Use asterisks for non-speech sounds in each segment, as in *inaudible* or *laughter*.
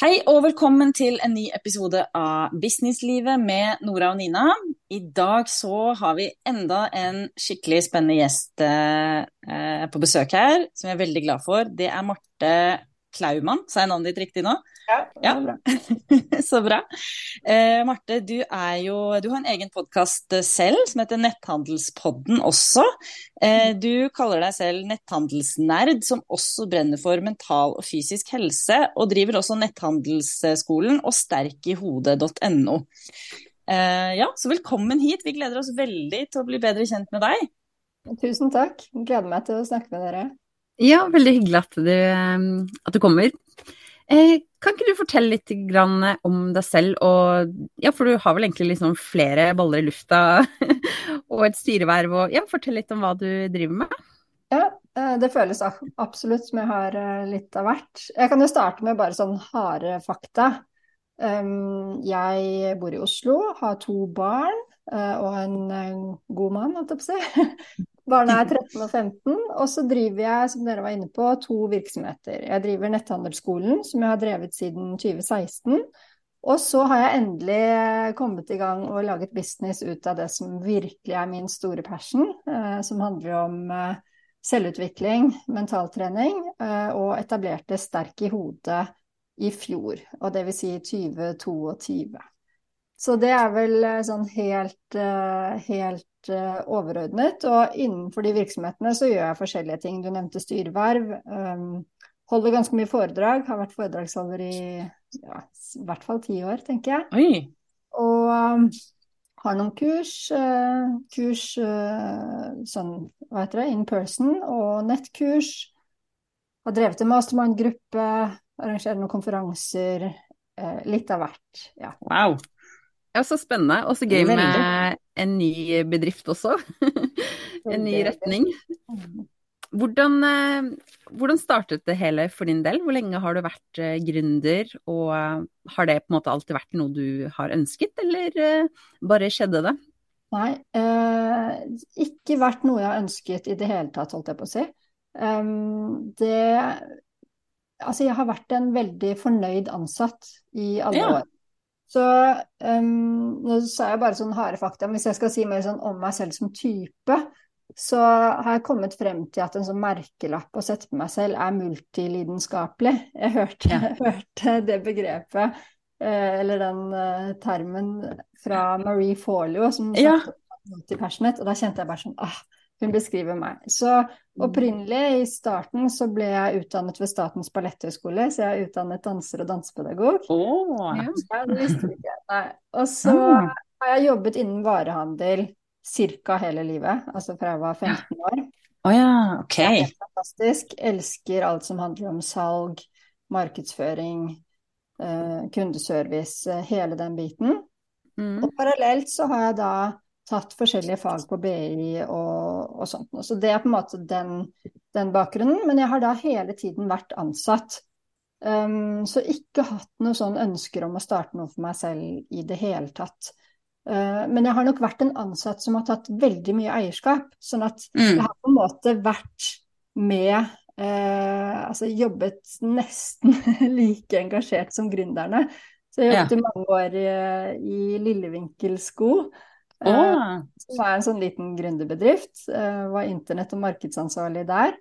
Hei og velkommen til en ny episode av Businesslivet med Nora og Nina. I dag så har vi enda en skikkelig spennende gjest eh, på besøk her, som jeg er veldig glad for. Det er Marte Klaumann, sa jeg navnet ditt riktig nå? Ja, bra. *laughs* så bra. Eh, Marte, du, jo, du, har en egen podkast selv som heter Netthandelspodden også. Eh, du kaller deg selv netthandelsnerd, som også brenner for mental og fysisk helse, og driver også netthandelsskolen og sterkihode.no. Eh, ja, så velkommen hit. Vi gleder oss veldig til å bli bedre kjent med deg. Tusen takk. Gleder meg til å snakke med dere. Ja, veldig hyggelig at du, eh, at du kommer. Eh, kan ikke du fortelle litt om deg selv, og, ja, for du har vel egentlig liksom flere baller i lufta *laughs* og et styreverv, og ja, fortell litt om hva du driver med. Ja, eh, det føles absolutt som jeg har litt av hvert. Jeg kan jo starte med bare sånn harde fakta. Jeg bor i Oslo, har to barn og en god mann, holdt jeg på å si. *laughs* Barna er 13 og 15, og så driver jeg, som dere var inne på, to virksomheter. Jeg driver Netthandelsskolen, som jeg har drevet siden 2016. Og så har jeg endelig kommet i gang og laget business ut av det som virkelig er min store passion, eh, som handler om eh, selvutvikling, mentaltrening, eh, og etablerte Sterk i hodet i fjor, og det vil si 2022. Så det er vel eh, sånn helt, eh, helt eh, overordnet. Og innenfor de virksomhetene så gjør jeg forskjellige ting. Du nevnte styreverv. Um, holder ganske mye foredrag. Har vært foredragsholder i ja, i hvert fall ti år, tenker jeg. Oi. Og um, har noen kurs. Kurs sånn, hva heter det, in person og nettkurs. Har drevet en mastermind-gruppe. Arrangerer noen konferanser. Litt av hvert. Ja. Wow. Ja, så spennende. Og så gøy med en ny bedrift også. *laughs* en ny retning. Hvordan, eh, hvordan, startet det hele for din del? Hvor lenge har du vært eh, gründer, og eh, har det på en måte alltid vært noe du har ønsket, eller bare skjedde det? Nei, eh, ikke vært noe jeg har ønsket i det hele tatt, holdt jeg på å si. Um, det Altså, jeg har vært en veldig fornøyd ansatt i alle ja. år. Så um, nå sa jeg bare sånn harde fakta, men hvis jeg skal si mer sånn om meg selv som type, så har jeg kommet frem til at en sånn merkelapp å sette på meg selv er multilidenskapelig. Jeg hørte, ja. *laughs* hørte det begrepet, eh, eller den uh, termen, fra Marie Forleo, som ja. multipassionate, og da kjente jeg bare sånn ah, hun beskriver meg. Så mm. opprinnelig, i starten, så ble jeg utdannet ved Statens balletthøgskole, så jeg er utdannet danser og dansepedagog. Oh. Ja, det visste ikke. Nei. Og så ah. har jeg jobbet innen varehandel ca. hele livet, altså fra jeg var 15 år. Oh, ja. ok. Det er helt fantastisk. Elsker alt som handler om salg, markedsføring, eh, kundeservice, eh, hele den biten. Mm. Og parallelt så har jeg da tatt forskjellige fag på BI og, og sånt. Så det er på en måte den, den, bakgrunnen. Men jeg har da hele tiden vært ansatt. Um, så ikke hatt noe sånn ønsker om å starte noe for meg selv i det hele tatt. Uh, men jeg har nok vært en ansatt som har tatt veldig mye eierskap. Sånn at mm. jeg har på en måte vært med Uh, altså jobbet nesten *laughs* like engasjert som gründerne. Så jeg jobbet ja. i mange år i, i Lillevinkel-sko. Oh. Som er en sånn liten gründerbedrift. Eh, var internett- og markedsansvarlig der.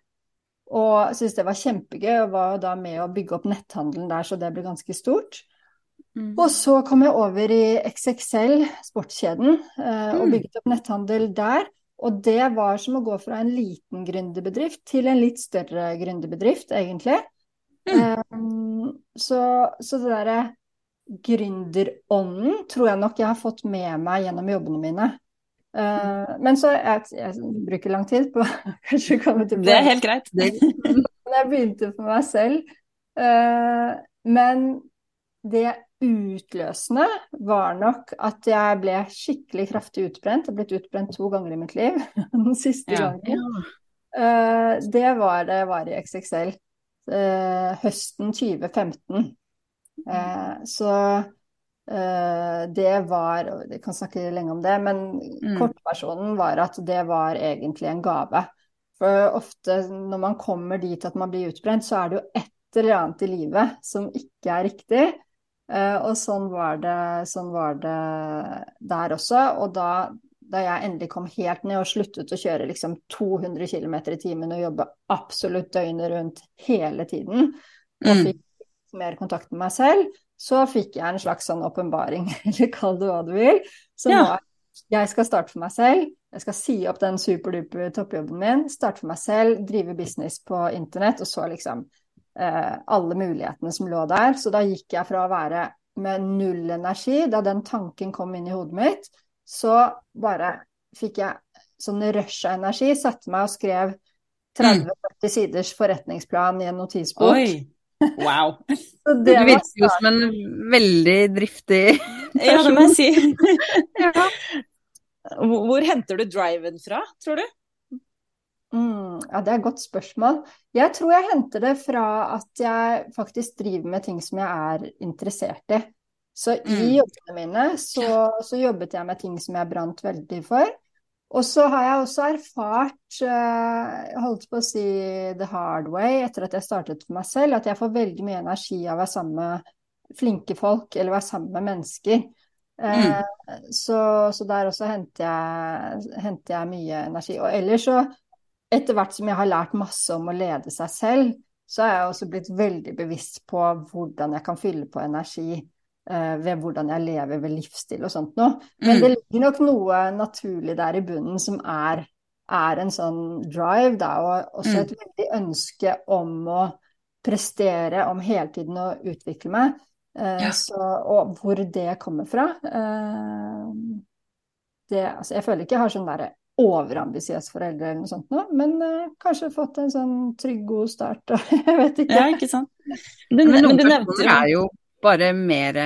Og syntes det var kjempegøy, og var da med å bygge opp netthandelen der, så det ble ganske stort. Mm. Og så kom jeg over i XXL, sportskjeden, eh, og mm. bygget opp netthandel der. Og det var som å gå fra en liten gründerbedrift til en litt større gründerbedrift, egentlig. Mm. Um, så, så det derre gründerånden tror jeg nok jeg har fått med meg gjennom jobbene mine. Uh, men så jeg, jeg, bruker lang tid på *laughs* kanskje å komme tilbake. Det er helt greit. *laughs* jeg begynte for meg selv. Uh, men det utløsende var nok at jeg ble skikkelig kraftig utbrent. Jeg har blitt utbrent to ganger i mitt liv. *laughs* Den siste ja. gangen. Uh, det var det jeg var i XXL. høsten 2015. Eh, så eh, det var Jeg kan snakke lenge om det, men mm. kortversjonen var at det var egentlig en gave. For ofte når man kommer dit at man blir utbrent, så er det jo et eller annet i livet som ikke er riktig. Uh, og sånn var, det, sånn var det der også. Og da, da, jeg endelig kom helt ned og sluttet å kjøre liksom 200 km i timen og jobbe absolutt døgnet rundt hele tiden, og mm. mer kontakt med meg selv, så fikk jeg en slags sånn åpenbaring, *laughs* eller kall det hva du vil, som ja. var jeg skal starte for meg selv, jeg skal si opp den superduper toppjobben min, starte for meg selv, drive business på internett, og så liksom eh, alle mulighetene som lå der. Så da gikk jeg fra å være med null energi, da den tanken kom inn i hodet mitt, så bare fikk jeg sånn rush av energi, satte meg og skrev 30-40 siders forretningsplan i en notisbok. Oi. Wow. *laughs* det virker jo som en veldig driftig person. *laughs* Ja, det må jeg si. *laughs* ja. Hvor henter du driven fra, tror du? Mm, ja, det er et godt spørsmål. Jeg tror jeg henter det fra at jeg faktisk driver med ting som jeg er interessert i. Så i mm. jobbene mine så, så, jobbet jeg med ting som jeg brant veldig for. Og så har jeg også erfart, uh, holdt på å si the hard way, etter at jeg startet for meg selv, at jeg får veldig mye energi av å være sammen med flinke folk, eller være sammen med mennesker. Mm. så, så, der også henter jeg, henter jeg, mye energi. Og ellers så, etter hvert som jeg har lært masse om å lede seg selv, så er jeg også blitt veldig bevisst på hvordan jeg kan fylle på energi Eh, ved hvordan jeg lever ved livsstil og sånt noe. Men mm. det ligger nok noe naturlig der i bunnen som er, er en sånn drive, da, og også mm. et veldig ønske om å prestere, om hele tiden å utvikle meg. Eh, ja. så, og hvor det kommer fra eh, det, altså, Jeg føler ikke jeg har sånn derre overambisiøse foreldre eller noe sånt nå, men uh, kanskje fått en sånn trygg, god start. *laughs* jeg vet ikke. Ja, ikke sant. Du, men, men du nevnte er jo bare mer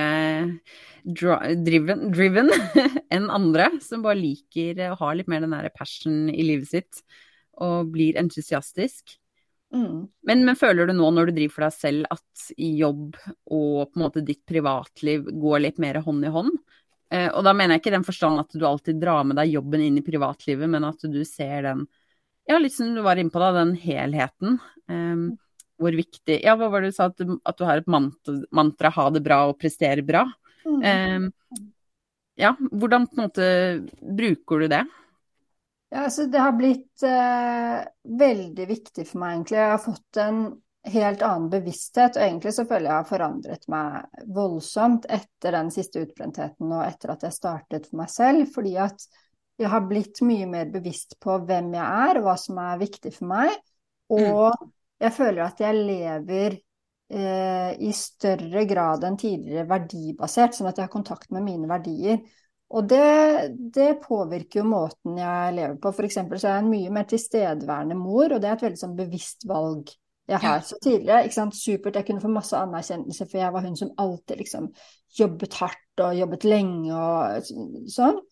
driven, driven *laughs* enn andre, som bare liker å ha litt mer den der passion i livet sitt og blir entusiastisk. Mm. Men, men, føler du nå når du driver for deg selv at jobb og på en måte ditt privatliv går litt mer hånd i hånd? Eh, og da mener jeg ikke den forstand at du alltid drar med deg jobben inn i privatlivet, men at du ser den, ja, litt som du var inne på da, den helheten. Um, hvor viktig Ja, hva var det du sa? At du, at du har et mantra, mantra 'ha det bra og prestere bra'. Mm. Eh, ja, hvordan på en måte bruker du det? Ja, altså det har blitt eh, veldig viktig for meg, egentlig. Jeg har fått en helt annen bevissthet, og egentlig så føler jeg har forandret meg voldsomt etter den siste utbrentheten og etter at jeg startet for meg selv, fordi at jeg har blitt mye mer bevisst på hvem jeg er, og hva som er viktig for meg. Og mm jeg føler at jeg lever eh, i større grad enn tidligere verdibasert, sånn at jeg har kontakt med mine verdier. Og det, det påvirker jo måten jeg lever på. Eksempel så er jeg en mye mer tilstedeværende mor, og det er et veldig sånn bevisst valg jeg har. Så tidligere, ikke sant, supert, jeg kunne få masse anerkjennelse, for jeg var hun som alltid liksom jobbet hardt og jobbet lenge og sånn.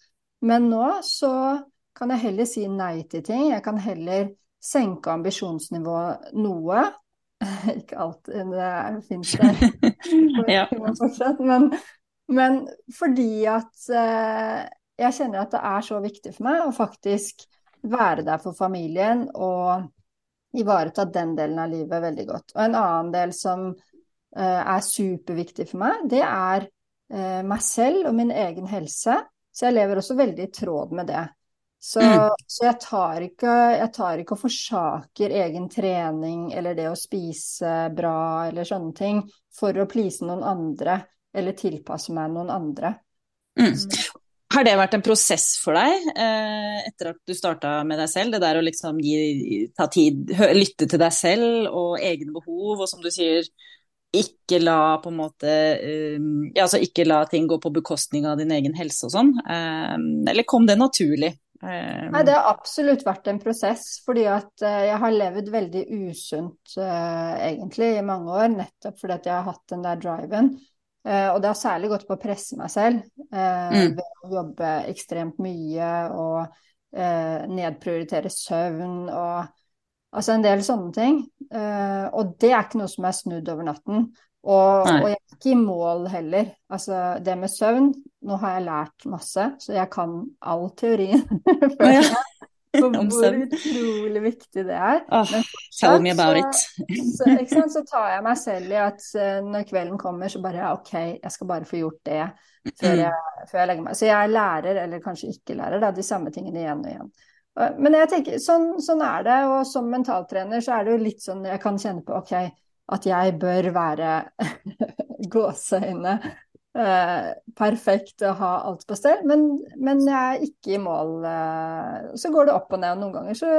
Men nå så kan jeg heller si nei til ting. Jeg kan heller senke ambisjonsnivået noe. *laughs* Ikke alt det fins der, *laughs* ja. men, men, fordi at eh, jeg kjenner at det er så viktig for meg å faktisk være der for familien og ivareta den delen av livet veldig godt. Og en annen del som eh, er superviktig for meg, det er eh, meg selv og min egen helse. Så jeg lever også veldig i tråd med det. Så, mm. så jeg, tar ikke, jeg, tar ikke, og forsaker egen trening eller det å spise bra eller sånne ting for å please noen andre eller tilpasse meg noen andre. Mm. Har det vært en prosess for deg eh, etter at du starta med deg selv? Det der å liksom gi, ta tid, lytte til deg selv og egne behov, og som du sier, ikke la på en måte um, ja, altså ikke la ting gå på bekostning av din egen helse og sånn. Um, eller kom det naturlig? Nei, det har absolutt vært en prosess, fordi at eh, jeg har levd veldig usunt uh, egentlig i mange år, nettopp fordi at jeg har hatt den der driven. Uh, og det har særlig gått på å presse meg selv mm. ved å jobbe ekstremt mye og nedprioritere søvn og altså en del sånne ting. og det er ikke noe som er snudd over natten. Og, og, jeg er ikke i mål heller. Altså det med søvn Nå har jeg lært masse, så jeg kan all teorien. *laughs* *laughs* hvor utrolig viktig det er. Oh, tell me about it. så, så, så, tar jeg meg selv i at uh, når kvelden kommer, så bare OK, jeg skal bare få gjort det før jeg, før jeg legger meg. Så jeg lærer, eller kanskje ikke lærer, da, de samme tingene igjen og igjen. Men jeg tenker, sånn, sånn, er det, og som mentaltrener så er det jo litt sånn jeg kan kjenne på OK, at jeg bør være *laughs* gåseøyne eh, perfekt og ha alt på stell, men, men, jeg er ikke i mål. Eh, så går det opp og ned, og noen ganger så,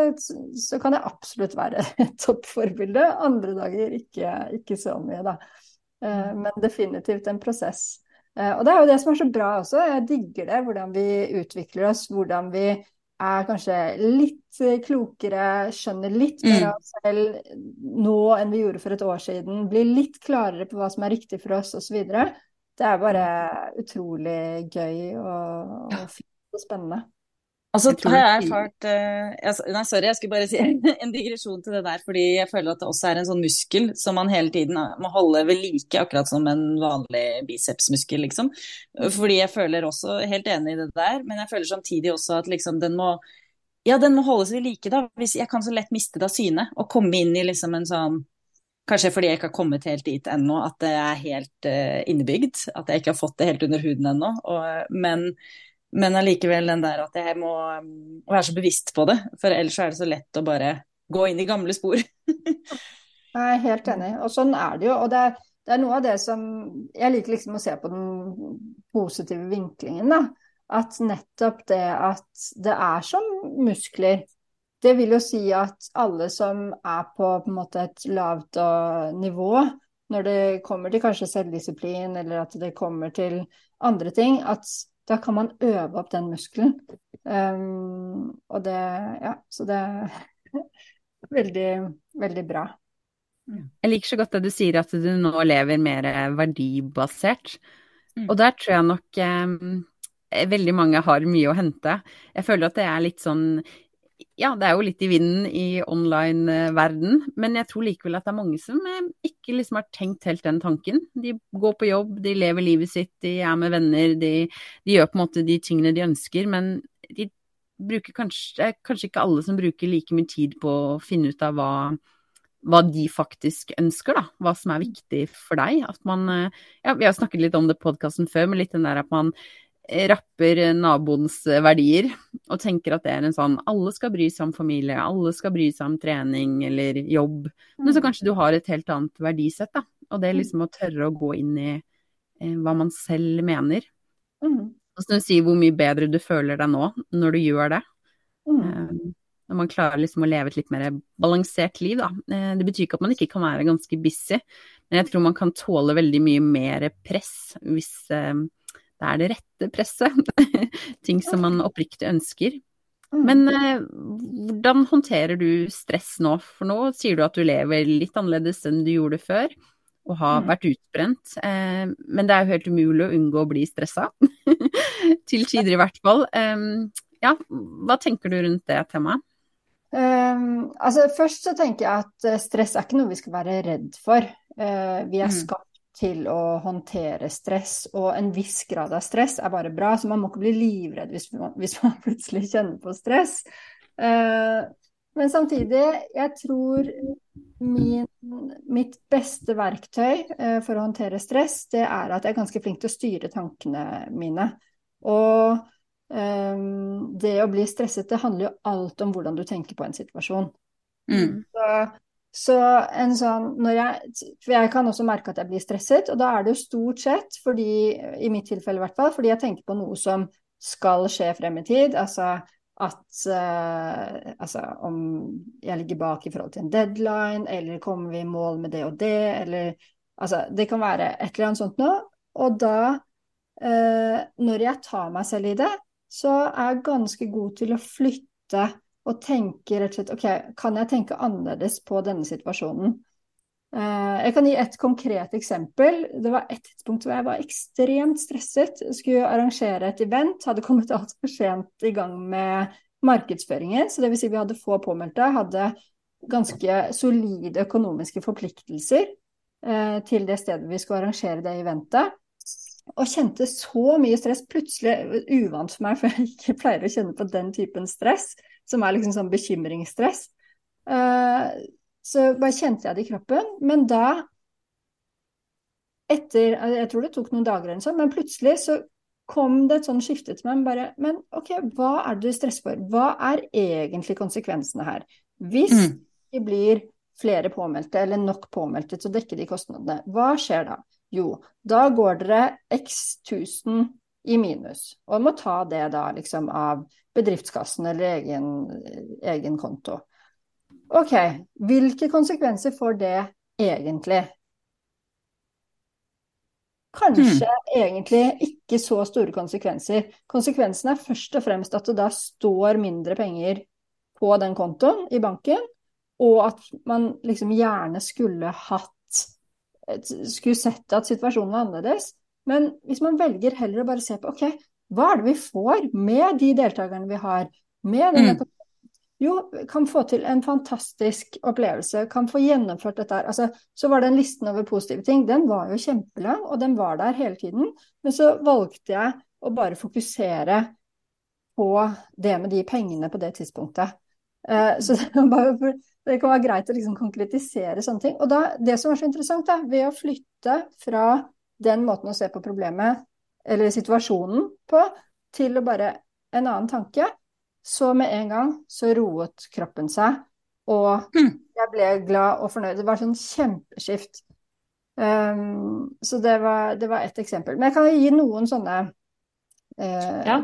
så kan jeg absolutt være *laughs* toppforbilde, andre dager ikke, ikke så mye, da. Eh, men definitivt en prosess. Eh, og det er jo det som er så bra også, jeg digger det, hvordan vi utvikler oss, hvordan vi er kanskje litt eh, klokere, skjønner litt mer mm. av oss selv nå enn vi gjorde for et år siden, blir litt klarere på hva som er riktig for oss osv. Det er bare utrolig gøy og, og fint og spennende. Altså, har jeg erfart uh, Nei, sorry, jeg skulle bare si *laughs* en digresjon til det der. Fordi jeg føler at det også er en sånn muskel som man hele tiden må holde ved like, akkurat som en vanlig bicepsmuskel, liksom. Fordi jeg føler også helt enig i det der, men jeg føler samtidig også at liksom den må Ja, den må holdes ved like, da. Hvis jeg kan så lett miste det av syne og komme inn i liksom en sånn Kanskje fordi jeg ikke har kommet helt dit ennå, at det er helt uh, innebygd. At jeg ikke har fått det helt under huden ennå. Men men allikevel den der at jeg må um, være så bevisst på det. For ellers er det så lett å bare gå inn i gamle spor. *laughs* jeg er helt enig. Og sånn er det jo. Og det er, det er, noe av det som Jeg liker liksom å se på den positive vinklingen, da. At nettopp det at det er som muskler. Det vil jo si at alle som er på, på en måte et lavt nivå, når det kommer til kanskje selvdisiplin, eller at det kommer til andre ting, at da kan man øve opp den muskelen. Um, og det Ja, så det er *laughs* veldig, veldig bra. Jeg liker så godt det du sier at du nå lever mer verdibasert. Mm. Og der tror jeg nok um, veldig mange har mye å hente. Jeg føler at det er litt sånn ja, det er jo litt i vinden i online-verden, men jeg tror likevel at det er mange som eh, ikke liksom har tenkt helt den tanken. De går på jobb, de lever livet sitt, de er med venner, de, de gjør på en måte de tingene de ønsker, men de bruker kanskje, kanskje ikke alle som bruker like mye tid på å finne ut av hva, hva de faktisk ønsker, da. Hva som er viktig for deg. At man eh, Ja, vi har snakket litt om det i podkasten før, men litt den der at man rapper naboens verdier og tenker at det er en sånn alle skal bry seg om familie, alle skal bry seg om trening eller jobb, men så mm. kanskje du har et helt annet verdisett, da. Og det er liksom å tørre å gå inn i eh, hva man selv mener. Mm. Og så sier hvor mye bedre du føler deg nå når du gjør det. Mm. Eh, når man klarer liksom å leve et litt mer balansert liv, da. Eh, det betyr ikke at man ikke kan være ganske busy, men jeg tror man kan tåle veldig mye mer press hvis eh, det er det rette presset. *laughs* Ting som man oppriktig ønsker. Mm. Men eh, hvordan håndterer du stress nå? For nå sier du at du lever litt annerledes enn du gjorde før, og har mm. vært utbrent. Eh, men det er jo helt umulig å unngå å bli stressa. *laughs* Til tider i hvert fall. Eh, ja, hva tenker du rundt det temaet? Um, altså Først så tenker jeg at eh, stress er ikke noe vi skal være redd for. Uh, vi er mm. skapt til å håndtere stress, og en viss grad av stress er bare bra, så man må ikke bli livredd hvis man, *laughs* hvis man plutselig kjenner på stress. Uh, men samtidig, jeg tror min, mitt beste verktøy uh, for å håndtere stress, det er at jeg er ganske flink til å styre tankene mine. Og um, det å bli stresset, det handler jo alt om hvordan du tenker på en situasjon. Mm. Så så en sånn når jeg, For jeg kan også merke at jeg blir stresset, og da er det jo stort sett fordi, i mitt tilfelle i hvert fall, fordi jeg tenker på noe som skal skje frem i tid. Altså at uh, Altså om jeg ligger bak i forhold til en deadline, eller kommer vi i mål med det og det, eller Altså det kan være et eller annet sånt noe. Og da, uh, når jeg tar meg selv i det, så er jeg ganske god til å flytte og tenke rett og slett OK, kan jeg tenke annerledes på denne situasjonen? Eh, jeg kan gi et konkret eksempel. Det var et tidspunkt hvor jeg var ekstremt stresset. Skulle arrangere et event, hadde kommet altfor sent i gang med markedsføringen. Så det vil si vi hadde få påmeldte, hadde ganske solide økonomiske forpliktelser eh, til det stedet vi skulle arrangere det eventet. Og kjente så mye stress. Plutselig uvant for meg, for jeg ikke pleier å kjenne på den typen stress. Som er liksom sånn bekymringsstress. Uh, så bare kjente jeg det i kroppen. Men da, etter Jeg tror det tok noen dager eller sånn, men plutselig så kom det et sånn skifte til meg. Bare, men ok, hva er det du stresser for? Hva er egentlig konsekvensene her? Hvis mm. det blir flere påmeldte, eller nok påmeldte til å dekke de kostnadene, hva skjer da? Jo, da går dere x tusen i minus, og må ta det da liksom av bedriftskassen eller egen, egen konto. Ok, hvilke konsekvenser får det egentlig? Kanskje mm. egentlig ikke så store konsekvenser. Konsekvensen er først og fremst at det da står mindre penger på den kontoen i banken, og at man liksom gjerne skulle hatt Skulle sett at situasjonen var annerledes. Men hvis man velger heller å bare se på ok, hva er det vi får med de deltakerne vi har, med denne mm. Jo, kan få til en fantastisk opplevelse, kan få gjennomført dette her. Altså, så var den listen over positive ting, den var jo kjempelang, og den var der hele tiden. Men så valgte jeg å bare fokusere på det med de pengene på det tidspunktet. Uh, så *laughs* det, bare, det, kan være greit å liksom konkretisere sånne ting. Og da, det som er så interessant, da, ved å flytte fra den måten å se på problemet, eller situasjonen, på, til å bare en annen tanke, så med en gang så roet kroppen seg, og hm. jeg ble glad og fornøyd. Det var sånn kjempeskift. Um, så det var, det var ett eksempel. Men jeg kan gi noen sånne uh, ja.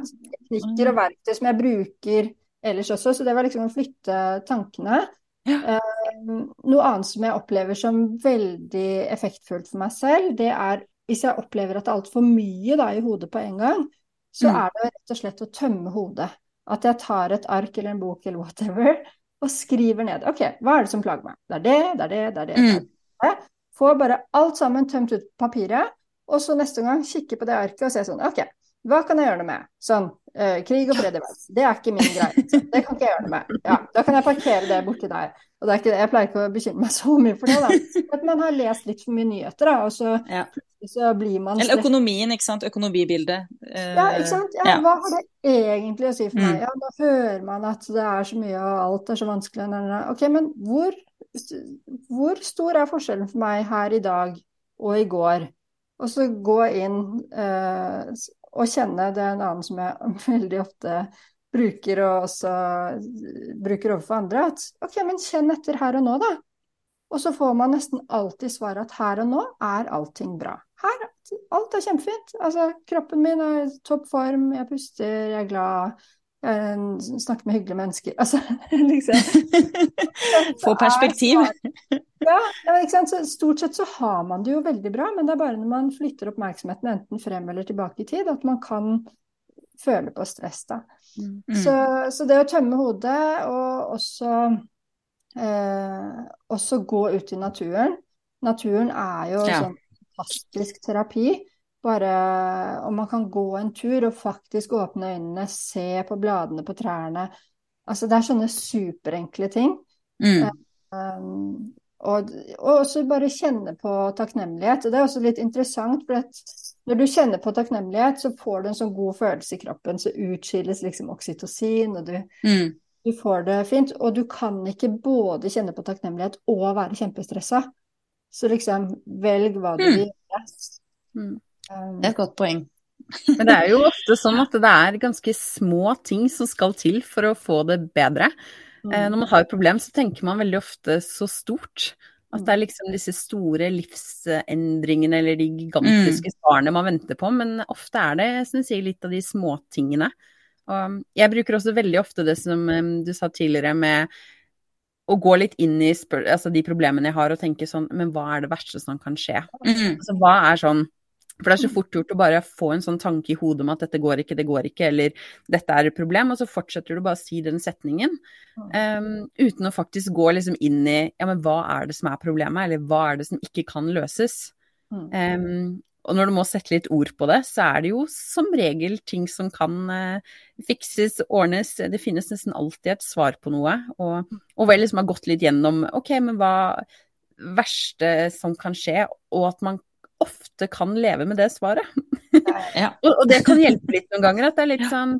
teknikker og verktøy som jeg bruker ellers også. Så det var liksom å flytte tankene. Ja. Um, noe annet som jeg opplever som veldig effektfullt for meg selv, det er hvis jeg opplever at det er altfor mye da, i hodet på en gang, så mm. er det rett og slett å tømme hodet. At jeg tar et ark eller en bok eller whatever *laughs* og skriver ned. OK, hva er det som plager meg? Det er det, det er det, det er det. Mm. det, er det. Får bare alt sammen tømt ut på papiret, og så neste gang kikke på det arket og se sånn OK, hva kan jeg gjøre noe med? Sånn, uh, krig og fred i verden. Det er ikke min greie. Så det kan ikke jeg gjøre noe med. Ja, da kan jeg parkere det borti der. Og det er ikke, jeg pleier ikke å bekymre meg så mye for det, da. At man har lest litt for mye nyheter, da, og så ja så blir man Eller økonomien, ikke sant. Økonomibildet. ja, ikke sant. Ja, ja. Hva har det egentlig å si for meg? Mm. Ja, da hører man at det er så mye, og alt er så vanskelig. Ok, men hvor, hvor stor er forskjellen for meg her i dag og i går? Og så gå inn eh, og kjenne det er en annen som jeg *laughs* veldig ofte bruker og også bruker overfor andre, at ok, men kjenn etter her og nå, da. Og så får man nesten alltid svaret at her og nå er allting bra. Her, alt er kjempefint. Altså, kroppen min er i topp form, jeg puster, jeg er glad, jeg snakker med hyggelige mennesker. *laughs* Altså, liksom. *laughs* Få perspektiv. Ja. Så stort sett så har man det jo veldig bra, men det er bare når man flytter oppmerksomheten enten frem eller tilbake i tid, at man kan føle på stress, da. Mm. Så, så det å tømme hodet, og også Eh, også gå ut i naturen. Naturen er jo ja. sånn fantastisk terapi. Bare om man kan gå en tur og faktisk åpne øynene, se på bladene på trærne. Altså det er sånne superenkle ting. Mm. Um, og, og, også bare kjenne på takknemlighet. Og det er også litt interessant, for når du kjenner på takknemlighet, så får du en sånn god følelse i kroppen. Så utskilles liksom oksytocin, og du, mm. Du får det fint, og du kan ikke både kjenne på takknemlighet og være kjempestressa. Så liksom, velg hva du mm. vil gjøre. Mm. Um, det er et godt poeng. *laughs* Men det er jo ofte sånn at det er ganske små ting som skal til for å få det bedre. Mm. Eh, når man har et problem, så tenker man veldig ofte så stort. At det er liksom disse store livsendringene eller de gigantiske mm. svarene man venter på. Men ofte er det som du sier, litt av de småtingene. Og jeg bruker også veldig ofte det som du sa tidligere med å gå litt inn i altså de problemene jeg har og tenke sånn Men hva er det verste som kan skje? Mm. Altså, hva er sånn For det er så fort gjort å bare få en sånn tanke i hodet om at dette går ikke, det går ikke, eller dette er et problem, og så fortsetter du bare å si den setningen um, uten å faktisk gå liksom inn i ja, men hva er det som er problemet, eller hva er det som ikke kan løses? Um, og når du må sette litt ord på det, så er det jo som regel ting som kan uh, fikses, ordnes. Det finnes nesten alltid et svar på noe. Og, og vel liksom har gått litt gjennom ok, men hva verste som kan skje, og at man ofte kan leve med det svaret. Ja. *laughs* og, og, det kan hjelpe litt noen ganger. At det er litt sånn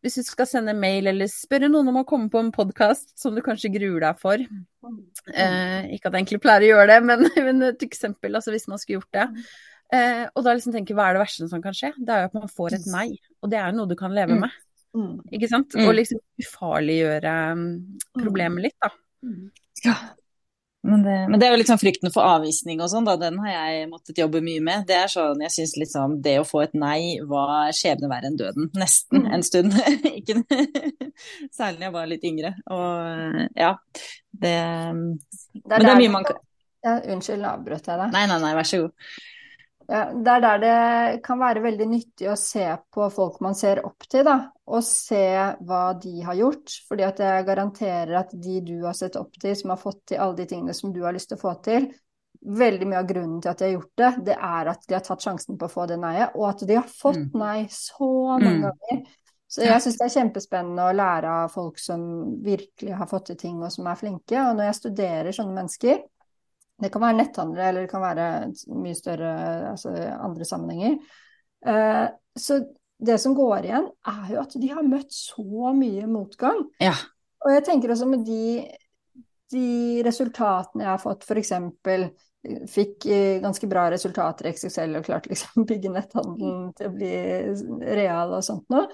hvis du skal sende mail eller spørre noen om å komme på en podkast som du kanskje gruer deg for eh, Ikke at jeg egentlig pleier å gjøre det, men, *laughs* men et eksempel, altså hvis man skulle gjort det. Eh, og da liksom tenker hva er det verste som kan skje? Det er jo at man får et nei, og det er noe du kan leve med. Mm. Ikke sant? Og liksom ufarliggjøre mm, problemet litt, da. Ja, men det, men det, er jo liksom frykten for avvisning og sånn, da. Den har jeg måttet jobbe mye med. Det er sånn, jeg syns liksom det å få et nei var skjebne verre enn døden. Nesten en stund. *laughs* Ikke *laughs* Særlig da jeg var litt yngre. Og ja, det, det Men det er mye man kan ja, Unnskyld, avbrøt jeg deg? Nei, nei, nei, vær så god. Ja, det er der det kan være veldig nyttig å se på folk man ser opp til, da. Og se hva de har gjort. Fordi at jeg garanterer at de du har sett opp til, som har fått til alle de tingene som du har lyst til å få til, veldig mye av grunnen til at de har gjort det, det er at de har tatt sjansen på å få det nei-et, og at de har fått mm. nei så mange mm. ganger. Så jeg syns det er kjempespennende å lære av folk som virkelig har fått til ting, og som er flinke. Og når jeg studerer sånne mennesker, det kan være netthandlere, eller det kan være mye større altså andre sammenhenger. Eh, så det som går igjen, er jo at de har møtt så mye motgang. Ja. Og jeg tenker også med de, de resultatene jeg har fått, f.eks. Fikk eh, ganske bra resultater i XXL og klarte liksom *laughs* bygge netthandelen til å bli real og sånt noe.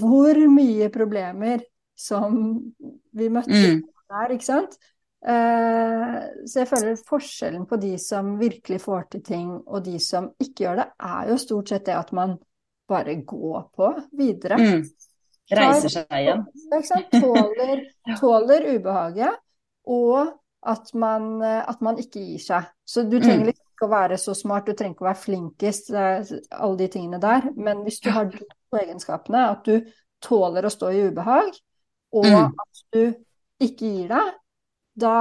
Hvor mye problemer som vi møtte mm. der, ikke sant. Eh, så jeg føler forskjellen på de som virkelig får til ting, og de som ikke gjør det, er jo stort sett det at man bare går på videre. Mm. Reiser seg igjen. Tåler, *laughs* tåler, ubehaget, og at man, at man, ikke gir seg. Så du trenger mm. ikke å være så smart, du trenger ikke å være flinkest, alle de tingene der. Men hvis du har de egenskapene, at du tåler å stå i ubehag, og mm. at du ikke gir deg, da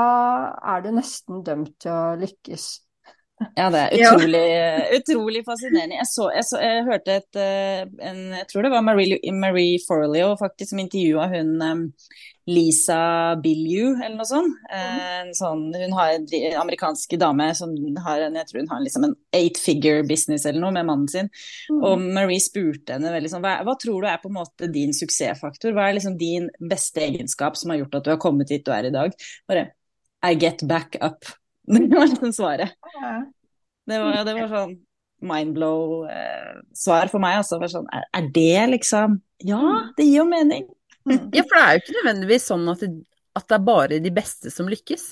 er du nesten dømt til å lykkes. Ja, det er *laughs* utrolig, utrolig fascinerende. Jeg, så, jeg, så, jeg, hørte et eh, en, Jeg tror det var Marie, Marie Forleo faktisk som intervjua hun Lisa Billiu, eller noe sånt. Mm. En sånn, hun har en amerikansk dame som har en, jeg tror hun har liksom en eight figure business eller noe med mannen sin. Mm. Og Marie spurte henne veldig sånn hva, hva, tror du er på en måte din suksessfaktor? Hva er liksom din beste egenskap som har gjort at du har kommet hit du er i dag? Bare I get back up. *laughs* Det var liksom svaret. Det var, det var sånn mindblow-svar eh, for meg. Altså, for sånn, er, er, det liksom Ja, det gir jo mening. Mm. Ja, for det er jo ikke nødvendigvis sånn at det, at det er bare de beste som lykkes.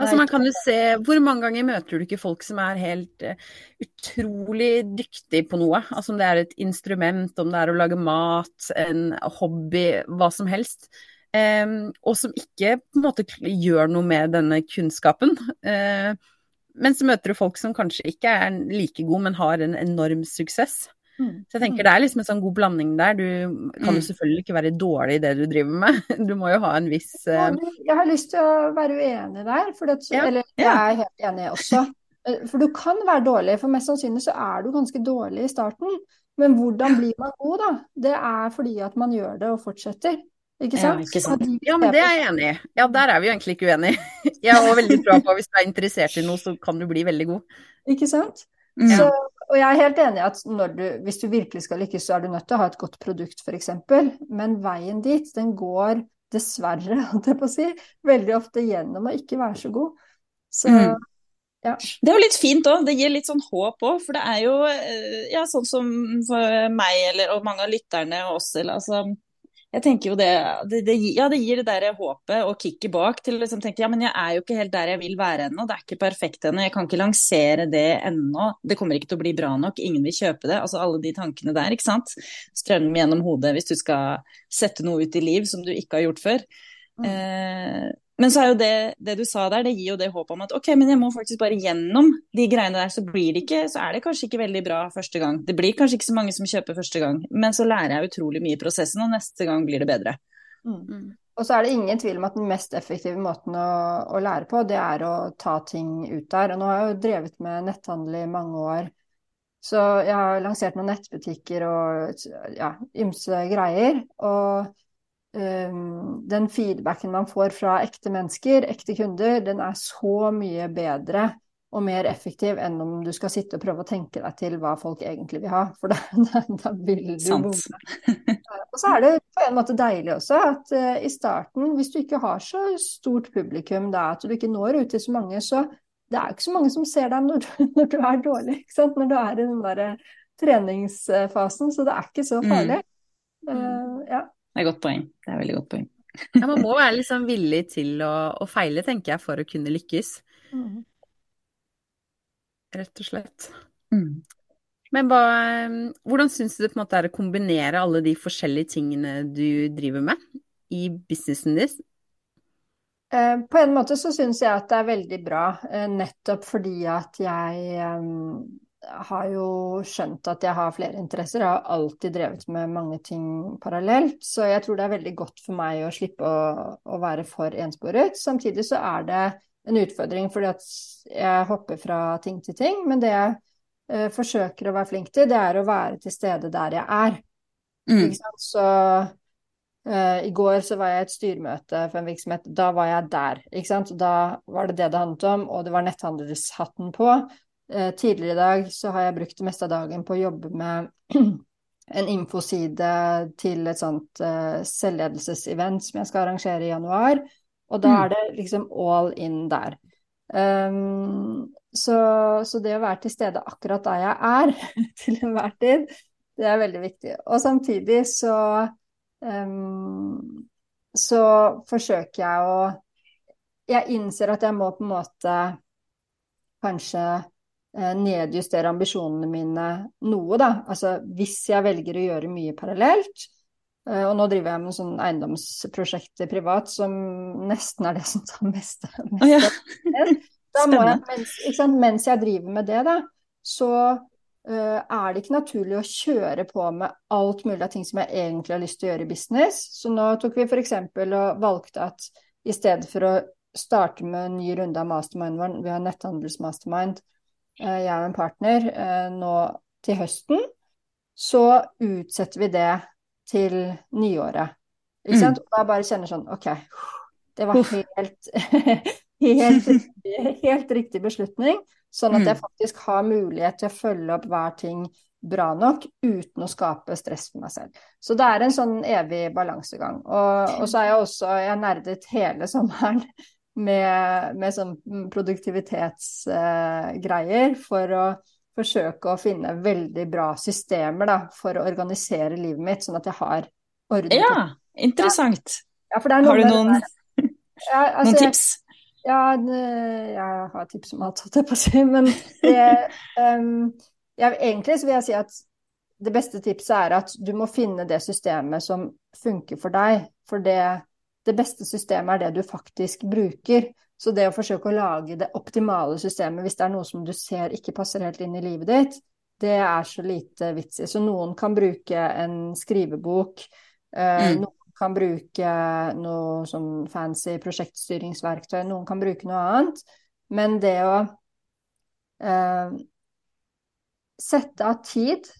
Altså man kan jo se, Hvor mange ganger møter du ikke folk som er helt uh, utrolig dyktige på noe? Altså Om det er et instrument, om det er å lage mat, en hobby, hva som helst. Og som ikke på en måte gjør noe med denne kunnskapen. Uh, men så møter du folk som kanskje ikke er like gode, men har en enorm suksess. Mm. Så jeg tenker det er liksom en sånn god blanding der. Du kan jo mm. selvfølgelig ikke være dårlig i det du driver med. *laughs* Du må jo ha en viss uh... Jeg har lyst til å være uenig der, det, ja. eller jeg er helt enig også. *laughs* Eh, for du kan være dårlig, for mest sannsynlig så er du ganske dårlig i starten. Men hvordan blir man god, da? Det er fordi at man gjør det og fortsetter. Ikke sant? Ja, ikke sant? ja, men det er jeg enig i. Ja, der er vi jo egentlig ikke uenige. *laughs* Jeg har veldig tro på at hvis du er interessert i noe, så kan du bli veldig god. Ikke sant. Mm. Så, og jeg er helt enig i at du, hvis du virkelig skal lykkes, så er du nødt til å ha et godt produkt, f.eks. Men veien dit, den går dessverre, *laughs* holdt jeg på å si, veldig ofte gjennom å ikke være så god. Så mm. Ja. Det er jo litt fint òg, det gir litt sånn håp òg. For det er jo eh, ja, sånn som for meg eller, og mange av lytterne og oss, eller, altså, jeg tenker jo det, det, det, ja, det gir det der håpet og kicket bak til å liksom tenke ja, men jeg er jo ikke helt der jeg vil være ennå. Det er ikke perfekt ennå. Jeg kan ikke lansere det ennå. Det kommer ikke til å bli bra nok. Ingen vil kjøpe det. Altså alle de tankene der, ikke sant. Strømmer gjennom hodet hvis du skal sette noe ut i liv som du ikke har gjort før. Mm. Eh, men så er jo det, det du sa der, det gir jo det håpet om at ok, men jeg må faktisk bare gjennom de greiene der, så blir det ikke, så er det kanskje ikke veldig bra første gang. Det blir kanskje ikke så mange som kjøper første gang, men så lærer jeg utrolig mye i prosessen, og neste gang blir det bedre. Mm. mm. Og så er det ingen tvil om at den mest effektive måten å, å, lære på, det er å ta ting ut der. Og nå har jeg jo drevet med netthandel i mange år. Så jeg har lansert noen nettbutikker og ja, ymse greier. Og den feedbacken man får fra ekte mennesker, ekte kunder, den er så mye bedre og mer effektiv enn om du skal sitte og prøve å tenke deg til hva folk egentlig vil ha, for da, *laughs* da, da vil du bomme. og så er det på en måte deilig også at uh, i starten, hvis du ikke har så stort publikum da, at du ikke når ut til så mange, så det er jo ikke så mange som ser deg når *laughs* når du er dårlig, når du er i den derre treningsfasen, så det er ikke så farlig. Mm. Uh, ja. Det er et godt poeng. Det er veldig godt poeng. *laughs* ja, man må være liksom villig til å, å, feile, tenker jeg, for å kunne lykkes. Mm rett og slett. Mm. Men hva, hvordan syns du det på en måte er å kombinere alle de forskjellige tingene du driver med i businessen din? Eh, på en måte så syns jeg at det er veldig bra, eh, nettopp fordi at jeg um, har jo skjønt at jeg har flere interesser. Jeg har alltid drevet med mange ting parallelt, så jeg tror det er veldig godt for meg å slippe å, å være for ensporet. Samtidig så er det en utfordring, fordi at jeg hopper fra ting til ting. Men det jeg eh, forsøker å være flink til, det er å være til stede der jeg er. Mm. Så eh, i går så var jeg i et styremøte for en virksomhet. Da var jeg der. Da var det det det handlet om, og det var netthandelshatten på. Eh, tidligere i dag så har jeg brukt det meste av dagen på å jobbe med *clears throat* en infoside til et sånt uh, selvledelsesevent som jeg skal arrangere i januar. Og da mm. er det liksom all in der. Um, så, så, det å være til stede akkurat der jeg er *laughs* til enhver tid, det er veldig viktig. Og samtidig så um, så forsøker jeg å Jeg innser at jeg må på en måte kanskje eh, nedjustere ambisjonene mine noe, da. Altså hvis jeg velger å gjøre mye parallelt, Eh, og nå driver jeg med en sånn eiendomsprosjekt privat som nesten er det som tar mest. mest. Oh, ja. da må jeg, mens, mens, jeg driver med det, da, så uh, er det ikke naturlig å kjøre på med alt mulig av ting som jeg egentlig har lyst til å gjøre i business. Så nå tok vi f.eks. og valgte at i stedet for å starte med en ny runde av mastermind vår, vi har netthandelsmastermind, jeg og en partner, uh, nå til høsten, så utsetter vi det til nyåret. Ikke sant? Mm. Og da bare kjenner sånn OK, det var helt, *laughs* helt, helt riktig beslutning. Sånn at jeg mm. faktisk har mulighet til å følge opp hver ting bra nok uten å skape stress for meg selv. Så det er en sånn evig balansegang. Og, og så er jeg også Jeg nerdet hele sommeren med, med sånn produktivitetsgreier for å forsøke å finne veldig bra systemer da, for å organisere livet mitt, sånn at jeg har orden. Ja, interessant. Ja, har du noen, ja, *laughs* altså, noen tips? Ja, jeg har tips om alt, holdt jeg på å si. Men det, *laughs* um, jeg, egentlig så vil jeg si at det beste tipset er at du må finne det systemet som funker for deg. For det, det beste systemet er det du faktisk bruker. Så det å forsøke å lage det optimale systemet hvis det er noe som du ser ikke passer helt inn i livet ditt, det er så lite vits i. Så noen kan bruke en skrivebok, eh, mm. noen kan bruke noe sånn fancy prosjektstyringsverktøy, noen kan bruke noe annet. Men det å eh, sette av tid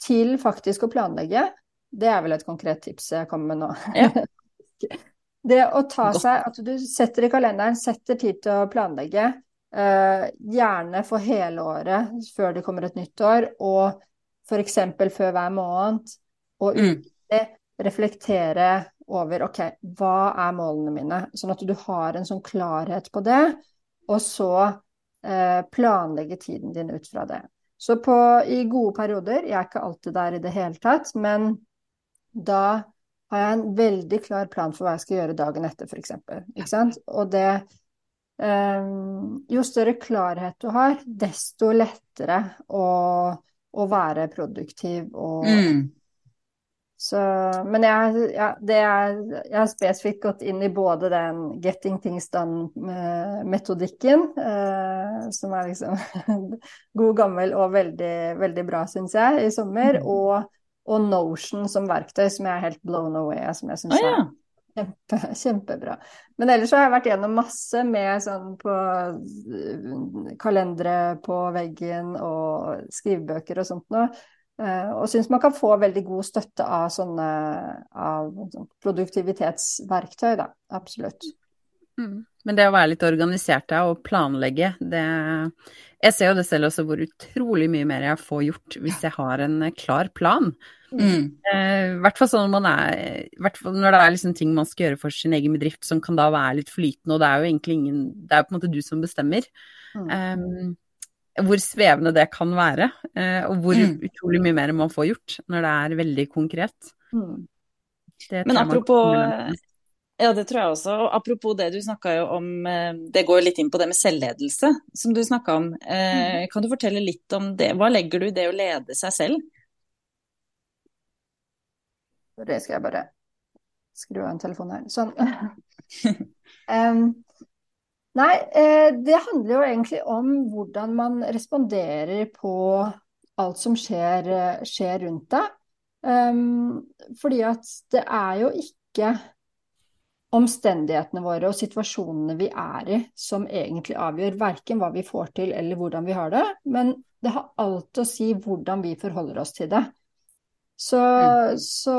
til faktisk å planlegge, det er vel et konkret tips jeg kommer med nå. Ja. *laughs* Det å ta seg At du setter i kalenderen, setter tid til å planlegge. Uh, gjerne for hele året før det kommer et nytt år, og f.eks. før hver måned. Og ukentlig mm. reflektere over OK, hva er målene mine? Sånn at du har en sånn klarhet på det, og så uh, planlegge tiden din ut fra det. Så på, i gode perioder, jeg er ikke alltid der i det hele tatt, men da har jeg en veldig klar plan for hva jeg skal gjøre dagen etter, f.eks. Ikke sant? Og det um, Jo større klarhet du har, desto lettere å, å være produktiv og mm. Så, men jeg, ja, er, jeg, har spesifikt gått inn i både den 'getting things done'-metodikken, eh, som er liksom *laughs* god, gammel og veldig, veldig bra, syns jeg, i sommer, mm. og og Notion som verktøy, som jeg er helt blown away av, som jeg syns ah, ja. er kjempe, *laughs* kjempebra. Men ellers har jeg vært gjennom masse med sånn på øh, kalendere på veggen og skrivebøker og sånt noe. Uh, og syns man kan få veldig god støtte av sånne av, sånn produktivitetsverktøy, da. Absolutt. Mm. Men det å være litt organisert og planlegge, det Jeg ser jo det selv også hvor utrolig mye mer jeg får gjort hvis jeg har en klar plan. Mm. Eh, hvert fall sånn man er, når det er liksom ting man skal gjøre for sin egen bedrift som kan da være litt flytende, og det er jo egentlig ingen Det er på en måte du som bestemmer. Mm. Um, hvor svevende det kan være, uh, og hvor mm. utrolig mye mer man får gjort når det er veldig konkret. Mm. Men apropos ja, det tror jeg også. Og apropos det, du snakka jo om eh, Det går litt inn på det med selvledelse, som du snakka om. Eh, mm. kan du fortelle litt om det? Hva legger du i det å lede seg selv? Det skal jeg bare skru av en telefon her. Sånn. *laughs* um, nei, eh, det handler jo egentlig om hvordan man responderer på alt som skjer, skjer rundt deg. Um, fordi at det er jo ikke omstendighetene våre og situasjonene vi er i, som egentlig avgjør verken hva vi får til eller hvordan vi har det, men det har alt å si hvordan vi forholder oss til det. Så, mm. så,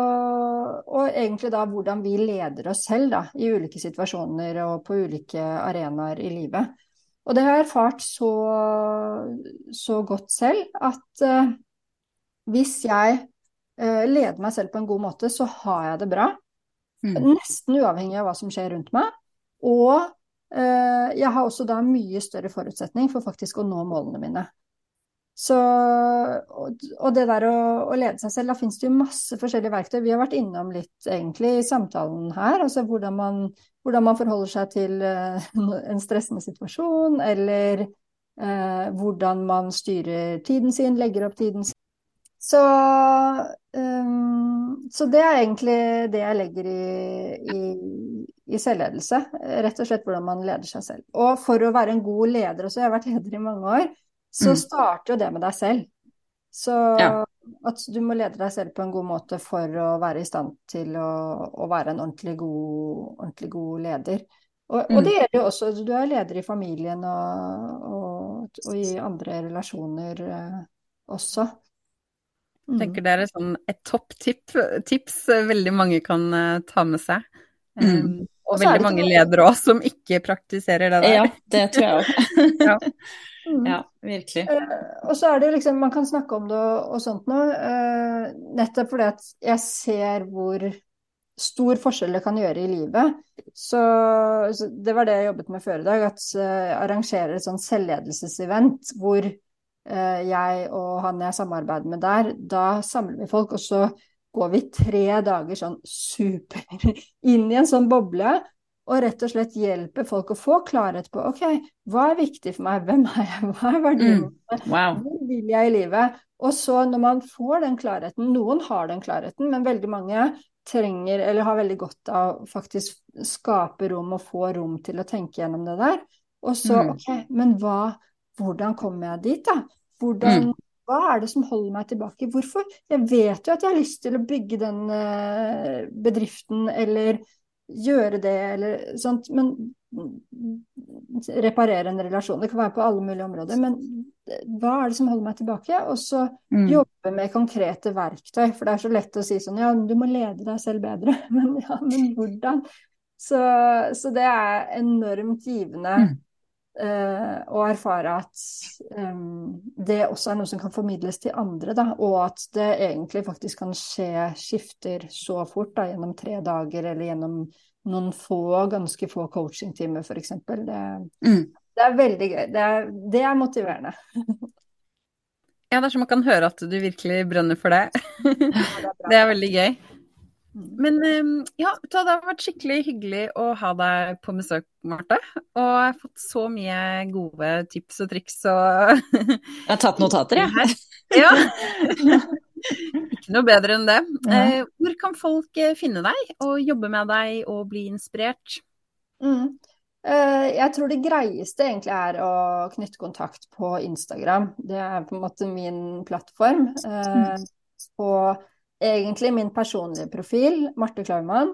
og egentlig da hvordan vi leder oss selv da, i ulike situasjoner og på ulike arenaer i livet. Og det har jeg erfart så, så godt selv at uh, hvis jeg uh, leder meg selv på en god måte, så har jeg det bra. Mm. Nesten uavhengig av hva som skjer rundt meg. Og uh, jeg har også da mye større forutsetning for faktisk å nå målene mine. Så, og, det der å, å, lede seg selv, da finnes det jo masse forskjellige verktøy. Vi har vært innom litt egentlig i samtalen her, altså hvordan man, hvordan man forholder seg til uh, en stressende situasjon, eller eh, hvordan man styrer tiden sin, legger opp tiden sin. Så, um, så, det er egentlig det jeg legger i, i, i, selvledelse. Rett og slett hvordan man leder seg selv. Og for å være en god leder også, jeg har vært leder i mange år, så mm. starter jo det med deg selv. Så ja. at du må lede deg selv på en god måte for å være i stand til å, å være en ordentlig god, ordentlig god leder. Og, mm. og, det gjelder jo også, du er leder i familien og, og, og i andre relasjoner eh, også. Jeg mm. tenker det er sånn et topptips veldig mange kan uh, ta med seg. Mm. Og veldig mange ledere òg som ikke praktiserer det der. Ja, det tror jeg òg. *laughs* ja. Mm. ja. virkelig. Uh, og så er det liksom, man kan snakke om det og, og sånt nå, uh, nettopp fordi at jeg ser hvor stor forskjell det kan gjøre i livet. Så, så det var det jeg jobbet med før i dag, at uh, arrangerer et sånn selvledelsesevent hvor uh, jeg og han jeg samarbeider med der, da samler vi folk, og så går vi tre dager sånn super *laughs* inn i en sånn boble. Og rett og slett hjelper folk å få klarhet på ok, hva er viktig for meg, hvem er jeg, hva er verdien mm. wow. hvor vil jeg i livet? Og så når man får den klarheten, noen har den klarheten, men veldig mange trenger eller har veldig godt av faktisk skape rom og få rom til å tenke gjennom det der. Og så mm. ok, men hva hvordan kommer jeg dit, da? Hvordan, mm. Hva er det som holder meg tilbake? Hvorfor? Jeg vet jo at jeg har lyst til å bygge den uh, bedriften eller gjøre det eller sånt, men reparere en relasjon. Det kan være på alle mulige områder. Men hva er det som holder meg tilbake? Og så mm. jobbe med konkrete verktøy. For det er så lett å si sånn ja, du må lede deg selv bedre. *laughs* Men ja, men hvordan? Så, så det er enormt givende. Mm Uh, og erfare at um, det også er noe som kan formidles til andre, da, og at det egentlig faktisk kan skje skifter så fort, da, gjennom tre dager eller gjennom noen få, ganske få coachingtimer f.eks. Det, mm. det er veldig gøy. Det er, det er motiverende. ja, det er så man kan høre at du virkelig brenner for det. *laughs* Det er veldig gøy. Mm. Men ehm, ja, det har vært skikkelig hyggelig å ha deg på besøk, Marte. Og jeg har fått så mye gode tips og triks og Jeg har tatt notater, jeg. Ja. Ikke noe bedre enn det. Ja. hvor kan folk eh, finne deg og jobbe med deg og bli inspirert? Mm. Eh, jeg tror det greieste egentlig er å knytte kontakt på Instagram. Det er på en måte min plattform. Mm. Egentlig min personlige profil, Marte Klaumann.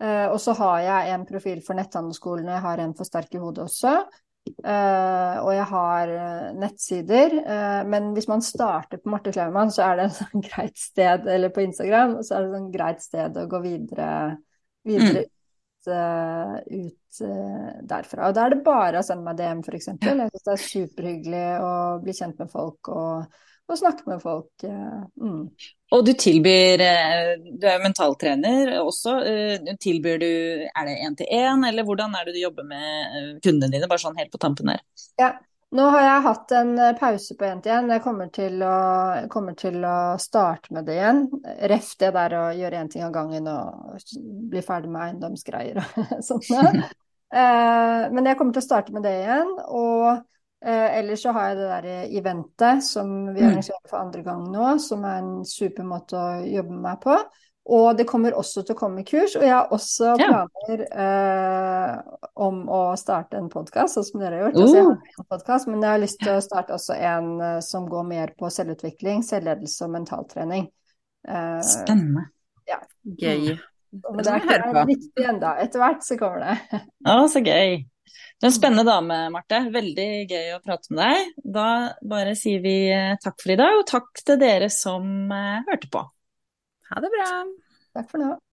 Uh, og så har jeg en profil for netthandelsskolene, jeg har en for Sterk i hodet også. Uh, og jeg har uh, nettsider. men hvis man starter på Marte Klaumann, så er det et sånn greit sted, eller på Instagram, så er det et sånn greit sted å gå videre, videre mm. Ut, uh, ut uh, derfra. Og da er det bare å sende meg DM, f.eks. Jeg syns det er superhyggelig å bli kjent med folk og, og snakke med folk. Uh, mm. Og du tilbyr Du er jo mentaltrener også. Tilbyr du Er det én til én, eller hvordan er det du jobber med kundene dine, bare sånn helt på tampen her? Ja, nå har jeg hatt en eh, pause på til én. Jeg kommer til, å, kommer til, å, starte med det igjen. Ref det der å gjøre én ting av gangen og bli ferdig med eiendomsgreier og *laughs* sånn. *laughs* Men jeg kommer til å starte med det igjen. Og eh, ellers så har jeg det der eventet som vi mm. arrangerer for andre gang nå, som er en super måte å jobbe med meg på. Og det kommer også til å komme kurs. Og jeg har også planer eh, om å starte en podkast, sånn som dere har gjort. Uh. Altså, jeg har en podcast, men jeg har lyst til å starte også en uh, som går mer på selvutvikling, selvledelse og mentaltrening. Uh, Spennende. Ja. Gøy. Men det er ikke riktig ennå. Etter hvert så kommer det. *laughs* Å, så gøy. Du er en spennende dame, Marte. Veldig gøy å prate med deg. Da bare sier vi eh, takk for i dag, og takk til dere som hørte på. Ha det bra. Takk for nå.